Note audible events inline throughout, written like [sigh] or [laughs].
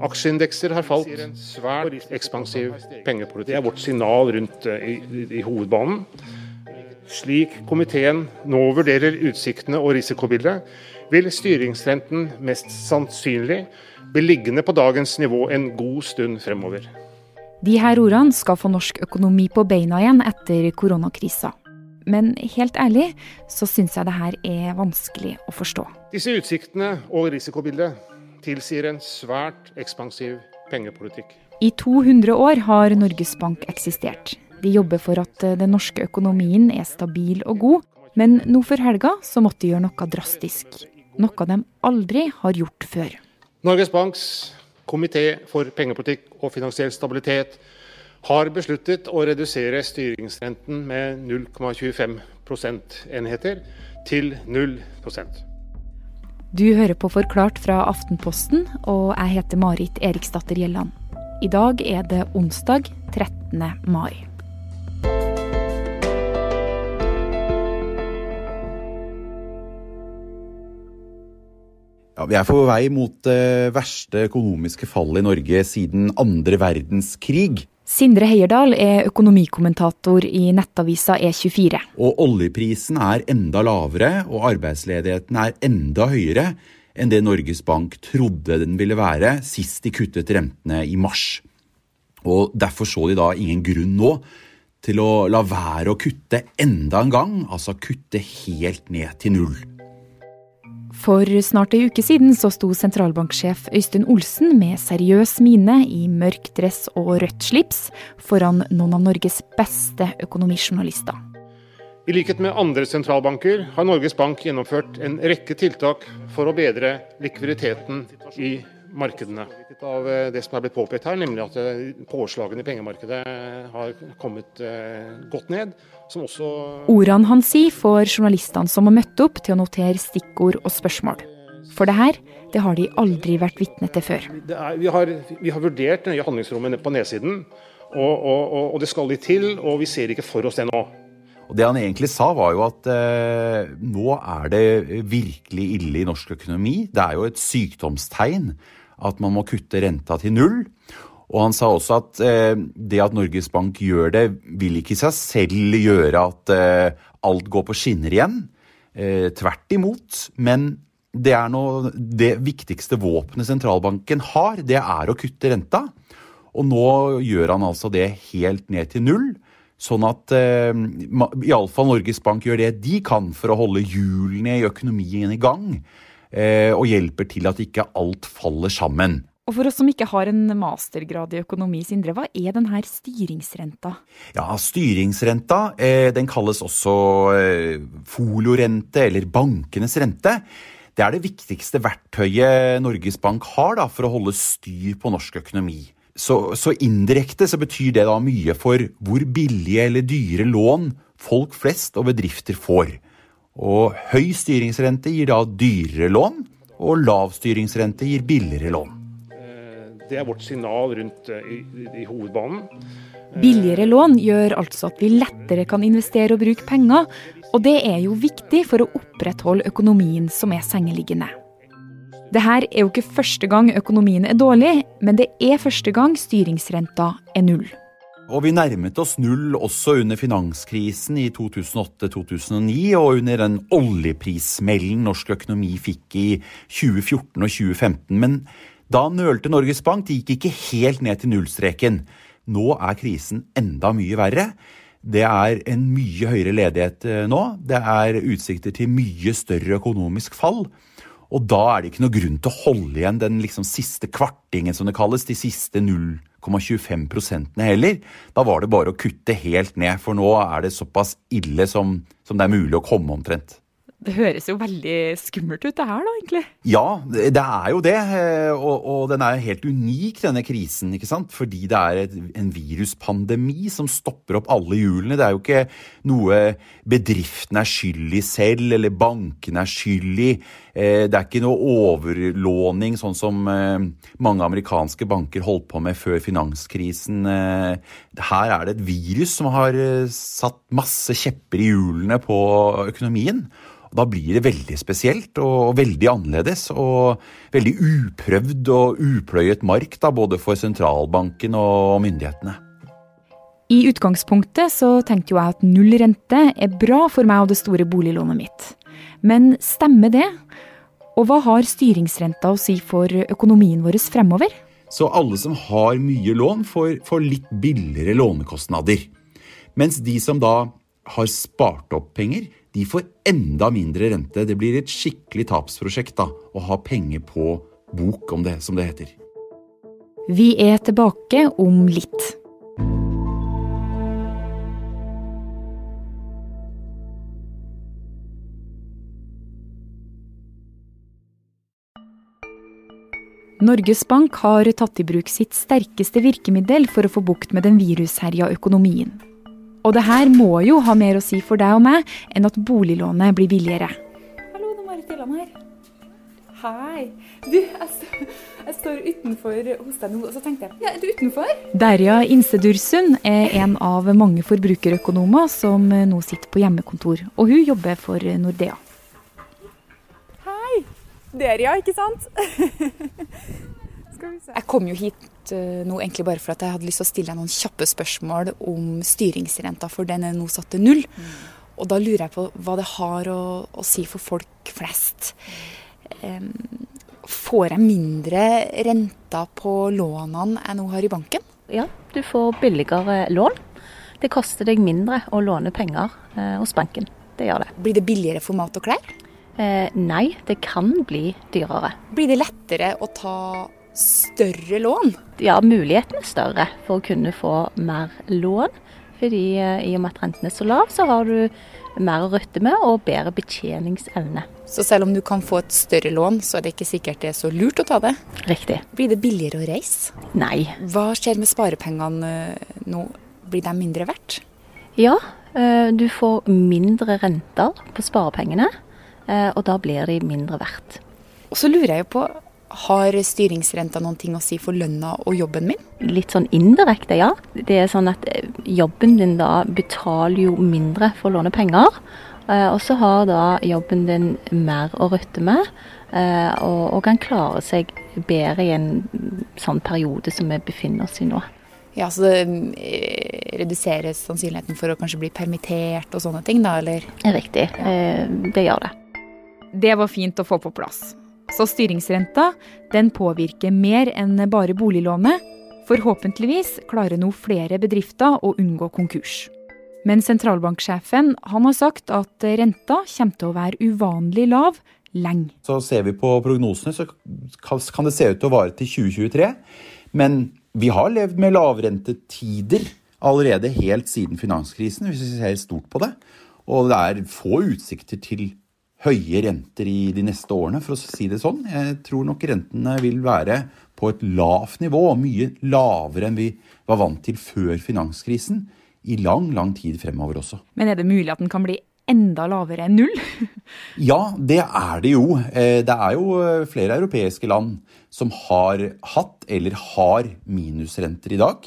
Aksjeindekser har falt. En svært ekspansiv pengepolitikk. Det er vårt signal rundt i, i, i hovedbanen. Slik komiteen nå vurderer utsiktene og risikobildet, vil styringsrenten mest sannsynlig bli liggende på dagens nivå en god stund fremover. De her ordene skal få norsk økonomi på beina igjen etter koronakrisa. Men helt ærlig så syns jeg det her er vanskelig å forstå. Disse utsiktene og risikobildet tilsier en svært ekspansiv pengepolitikk. I 200 år har Norges Bank eksistert. De jobber for at den norske økonomien er stabil og god, men nå for helga så måtte de gjøre noe drastisk. Noe de aldri har gjort før. Norges Banks komité for pengepolitikk og finansiell stabilitet har besluttet å redusere styringsrenten med 0,25 prosentenheter til 0 Du hører på Forklart fra Aftenposten, og jeg heter Marit Eriksdatter Gjelland. I dag er det onsdag 13. mai. Ja, Vi er på vei mot det verste økonomiske fallet i Norge siden andre verdenskrig. Sindre Heierdal er økonomikommentator i nettavisa E24. Og oljeprisen er enda lavere, og arbeidsledigheten er enda høyere enn det Norges Bank trodde den ville være sist de kuttet rentene i mars. Og Derfor så de da ingen grunn nå til å la være å kutte enda en gang, altså kutte helt ned til null. For snart ei uke siden så sto sentralbanksjef Øystein Olsen med seriøs mine i mørk dress og rødt slips foran noen av Norges beste økonomijournalister. I likhet med andre sentralbanker har Norges Bank gjennomført en rekke tiltak for å bedre likviditeten i markedene. Av eh, det som er blitt påpekt her, nemlig at eh, påslagene i pengemarkedet har kommet eh, godt ned. Som også Ordene han sier, får journalistene som har møtt opp, til å notere stikkord og spørsmål. For det her, det har de aldri vært vitne til før. Er, vi, har, vi, har, vurdert det nye handlingsrommet på nedsiden, og, og, og, det skal litt til. Og vi ser ikke for oss det nå. Og Det han egentlig sa, var jo at eh, nå er det virkelig ille i norsk økonomi. Det er jo et sykdomstegn at man må kutte renta til null. Og han sa også at eh, det at Norges Bank gjør det, vil ikke i seg selv gjøre at eh, alt går på skinner igjen. Eh, tvert imot. Men det noe, det viktigste våpenet sentralbanken har, det er å kutte renta. Og nå gjør han altså det helt ned til null. Sånn at eh, iallfall Norges Bank gjør det de kan for å holde hjulene i økonomien i gang. Eh, og hjelper til at ikke alt faller sammen. Og For oss som ikke har en mastergrad i økonomi, Sindre, hva er denne styringsrenta? Ja, Styringsrenta eh, den kalles også eh, foliorente, eller bankenes rente. Det er det viktigste verktøyet Norges Bank har da, for å holde styr på norsk økonomi. Så, så indirekte så betyr det da mye for hvor billige eller dyre lån folk flest og bedrifter får. Og høy styringsrente gir da dyrere lån, og lav styringsrente gir billigere lån. Det er vårt signal rundt eh, i, i hovedbanen. Billigere lån gjør altså at vi lettere kan investere og bruke penger, og det er jo viktig for å opprettholde økonomien som er sengeliggende. Det her er jo ikke første gang økonomien er dårlig, men det er første gang styringsrenta er null. Og vi nærmet oss null også under finanskrisen i 2008-2009 og under den oljeprissmellen norsk økonomi fikk i 2014 og 2015. Men da nølte Norges Bank, de gikk ikke helt ned til nullstreken. Nå er krisen enda mye verre. Det er en mye høyere ledighet eh, nå. Det er utsikter til mye større økonomisk fall. Og da er det ikke noe grunn til å holde igjen den liksom siste kvartingen, som det kalles, de siste 0,25 prosentene heller. Da var det bare å kutte helt ned, for nå er det såpass ille som, som det er mulig å komme omtrent. Det høres jo veldig skummelt ut det her, da, egentlig? Ja, det er jo det. Og, og den er helt unik, denne krisen. ikke sant? Fordi det er et, en viruspandemi som stopper opp alle hjulene. Det er jo ikke noe bedriften er skyld i selv, eller bankene er skyld i. Eh, det er ikke noe overlåning, sånn som eh, mange amerikanske banker holdt på med før finanskrisen. Eh, her er det et virus som har satt masse kjepper i hjulene på økonomien. Da blir det veldig spesielt og veldig annerledes. Og veldig uprøvd og upløyet mark da, både for sentralbanken og myndighetene. I utgangspunktet så tenkte jo jeg at null rente er bra for meg og det store boliglånet mitt. Men stemmer det? Og hva har styringsrenta å si for økonomien vår fremover? Så alle som har mye lån, får, får litt billigere lånekostnader. Mens de som da har spart opp penger, de får enda mindre rente. Det blir et skikkelig tapsprosjekt da, å ha penger på bok, om det, som det heter. Vi er tilbake om litt. Norges Bank har tatt i bruk sitt sterkeste virkemiddel for å få bukt med den virusherja økonomien. Og det her må jo ha mer å si for deg og meg enn at boliglånet blir billigere. Hallo, det er Marit Gjelland her. Hei. Du, jeg, jeg står utenfor hos deg nå, og så tenkte jeg Ja, er du utenfor? Derja Insedursund er en av mange forbrukerøkonomer som nå sitter på hjemmekontor, og hun jobber for Nordea. Hei. Derja, ikke sant? [laughs] Jeg kom jo hit uh, nå egentlig bare for at jeg hadde lyst til å stille deg noen kjappe spørsmål om styringsrenta, for den er nå satt til null. Mm. Og da lurer jeg på hva det har å, å si for folk flest. Um, får jeg mindre renter på lånene jeg nå har i banken? Ja, du får billigere lån. Det koster deg mindre å låne penger eh, hos banken. Det gjør det. Blir det billigere for mat og klær? Eh, nei, det kan bli dyrere. Blir det lettere å ta større lån? Ja, muligheten er større for å kunne få mer lån. Fordi eh, i og med at renten er så lav, så har du mer å rutte med og bedre betjeningsevne. Så selv om du kan få et større lån, så er det ikke sikkert det er så lurt å ta det? Riktig. Blir det billigere å reise? Nei. Hva skjer med sparepengene eh, nå? Blir de mindre verdt? Ja, eh, du får mindre renter på sparepengene, og da blir de mindre verdt. Og så lurer jeg jo på, har styringsrenta noen ting å si for lønna og jobben min? Litt sånn indirekte, ja. Det er sånn at eh, jobben din da betaler jo mindre for å låne penger. Eh, og så har da jobben din mer å rutte med, eh, og, og kan klare seg bedre i en sånn periode som vi befinner oss i nå. Ja, Så det reduseres sannsynligheten for å kanskje bli permittert og sånne ting, da, eller? Riktig, det gjør det. Det var fint å få på plass. Så styringsrenta den påvirker mer enn bare boliglånet. Forhåpentligvis klarer nå flere bedrifter å unngå konkurs. Men sentralbanksjefen han har sagt at renta kommer til å være uvanlig lav lenge. Så ser vi på prognosene, så kan det se ut til å vare til 2023. Men vi har levd med lavrentetider allerede helt siden finanskrisen, hvis vi ser stort på det. Og det er få utsikter til høye renter i de neste årene, for å si det sånn. Jeg tror nok rentene vil være på et lavt nivå, mye lavere enn vi var vant til før finanskrisen, i lang, lang tid fremover også. Men er det mulig at den kan bli enda lavere enn null? [laughs] ja, det er det jo. Eh, det er jo eh, flere europeiske land som har hatt eller har minusrenter i dag.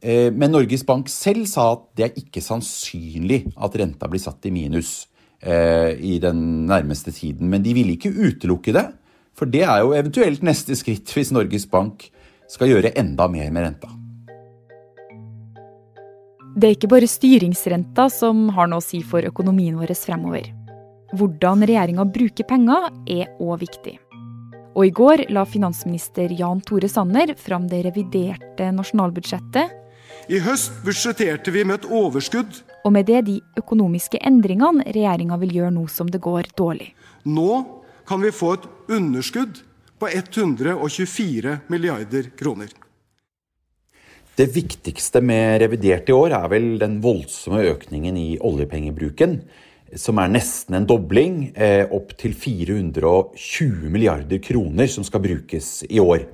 Eh, men Norges Bank selv sa at det er ikke sannsynlig at renta blir satt i minus. Eh, i den nærmeste tiden. Men de ville ikke utelukke det, for det er jo eventuelt neste skritt hvis Norges Bank skal gjøre enda mer med renta. Det er ikke bare styringsrenta som har noe å si for økonomien vår fremover. Hvordan regjeringa bruker penger er òg viktig. Og i går la finansminister Jan Tore Sanner fram det reviderte nasjonalbudsjettet i høst budsjetterte vi med et overskudd. Og med det de økonomiske endringene regjeringa vil gjøre nå som det går dårlig. Nå kan vi få et underskudd på 124 milliarder kroner. Det viktigste med revidert i år er vel den voldsomme økningen i oljepengebruken. Som er nesten en dobling, eh, opp til 420 milliarder kroner som skal brukes i år.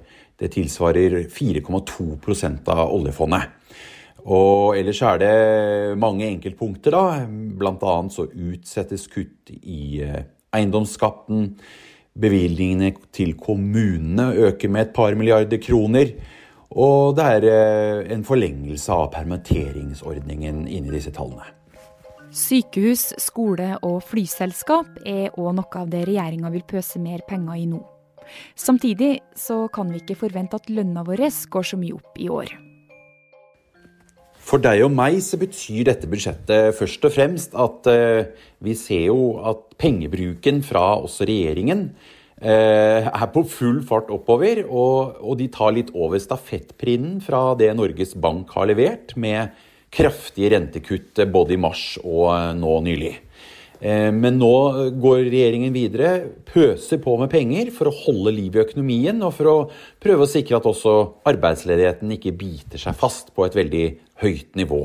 Det tilsvarer 4,2% av oljefondet. Og ellers er det mange enkeltpunkter, da. Blant annet så utsettes kutt i eh, eiendomsskatten. Bevilgningene til kommunene øker med et par milliarder kroner. Og det er eh, en forlengelse av permitteringsordningen inni disse tallene. Sykehus, skole og flyselskap er òg noe av det regjeringa vil pøse mer penger i nå. Samtidig så kan vi ikke forvente at lønna vår går så mye opp i år. For deg og meg så betyr dette budsjettet først og fremst at uh, vi ser jo at pengebruken fra også regjeringen uh, er på full fart oppover. Og, og de tar litt over stafettpinnen fra det Norges Bank har levert, med kraftige rentekutt både i mars og eh, nå nylig. Eh, men nå går regjeringen videre, pøser på med penger for å holde liv i økonomien og for å prøve å sikre at også arbeidsledigheten ikke biter seg fast på et veldig høyt nivå.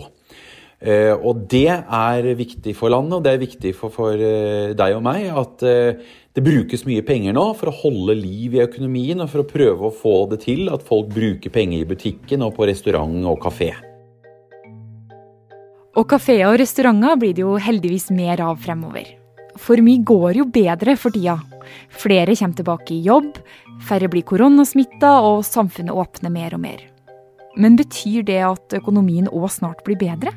Eh, og det er viktig for landet, og det er viktig for, for deg og meg at det brukes mye penger nå for å holde liv i økonomien og for å prøve å få det til at folk bruker penger i butikken og på restaurant og kafé. Og kafeer og restauranter blir det jo heldigvis mer av fremover. For mye går jo bedre for tida. Flere kommer tilbake i jobb, færre blir koronasmitta, og samfunnet åpner mer og mer. Men betyr det at økonomien òg snart blir bedre?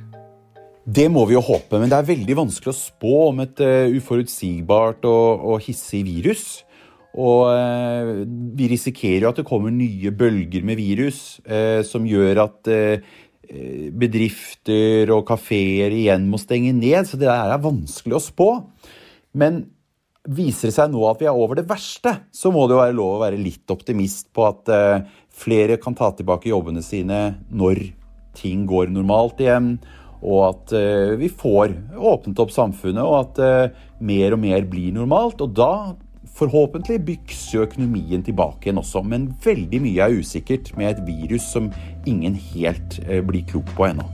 Det må vi jo håpe, men det er veldig vanskelig å spå om et uh, uforutsigbart og, og, hissig virus. Og uh, vi risikerer jo at det kommer nye bølger med virus uh, som gjør at bedrifter og kafeer igjen må stenge ned, så det der er vanskelig å spå. Men viser det seg nå at vi er over det verste, så må det jo være lov å være litt optimist på at eh, flere kan ta tilbake jobbene sine når ting går normalt igjen, og at eh, vi får åpnet opp samfunnet, og at mer og mer blir normalt. Og da Forhåpentlig bykser jo økonomien tilbake igjen også, men veldig mye er usikkert med et virus som ingen helt eh, blir klok på ennå.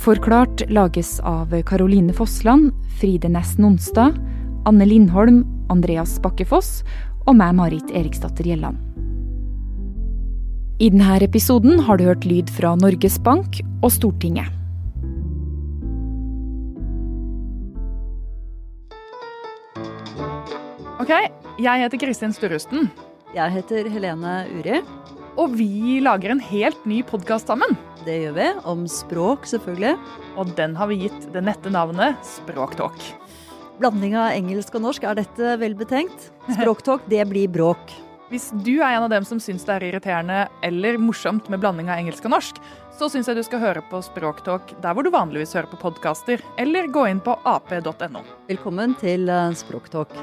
Forklart lages av Caroline Fossland, Fride Næss Nonstad, Anne Lindholm, Andreas Bakkefoss og meg, Marit Eriksdatter Gjelland. I denne episoden har du hørt lyd fra Norges Bank og Stortinget. Ok, jeg heter Kristin Sturrusten. Jeg heter Helene Uri. Og vi lager en helt ny podkast sammen. Det gjør vi. Om språk, selvfølgelig. Og den har vi gitt det nette navnet Språktalk. Blanding av engelsk og norsk, er dette vel betenkt? Språktalk, det blir bråk. Hvis du er en av dem som syns det er irriterende eller morsomt med blanding av engelsk og norsk, så syns jeg du skal høre på Språktalk der hvor du vanligvis hører på podkaster, eller gå inn på ap.no. Velkommen til eh, Språktalk.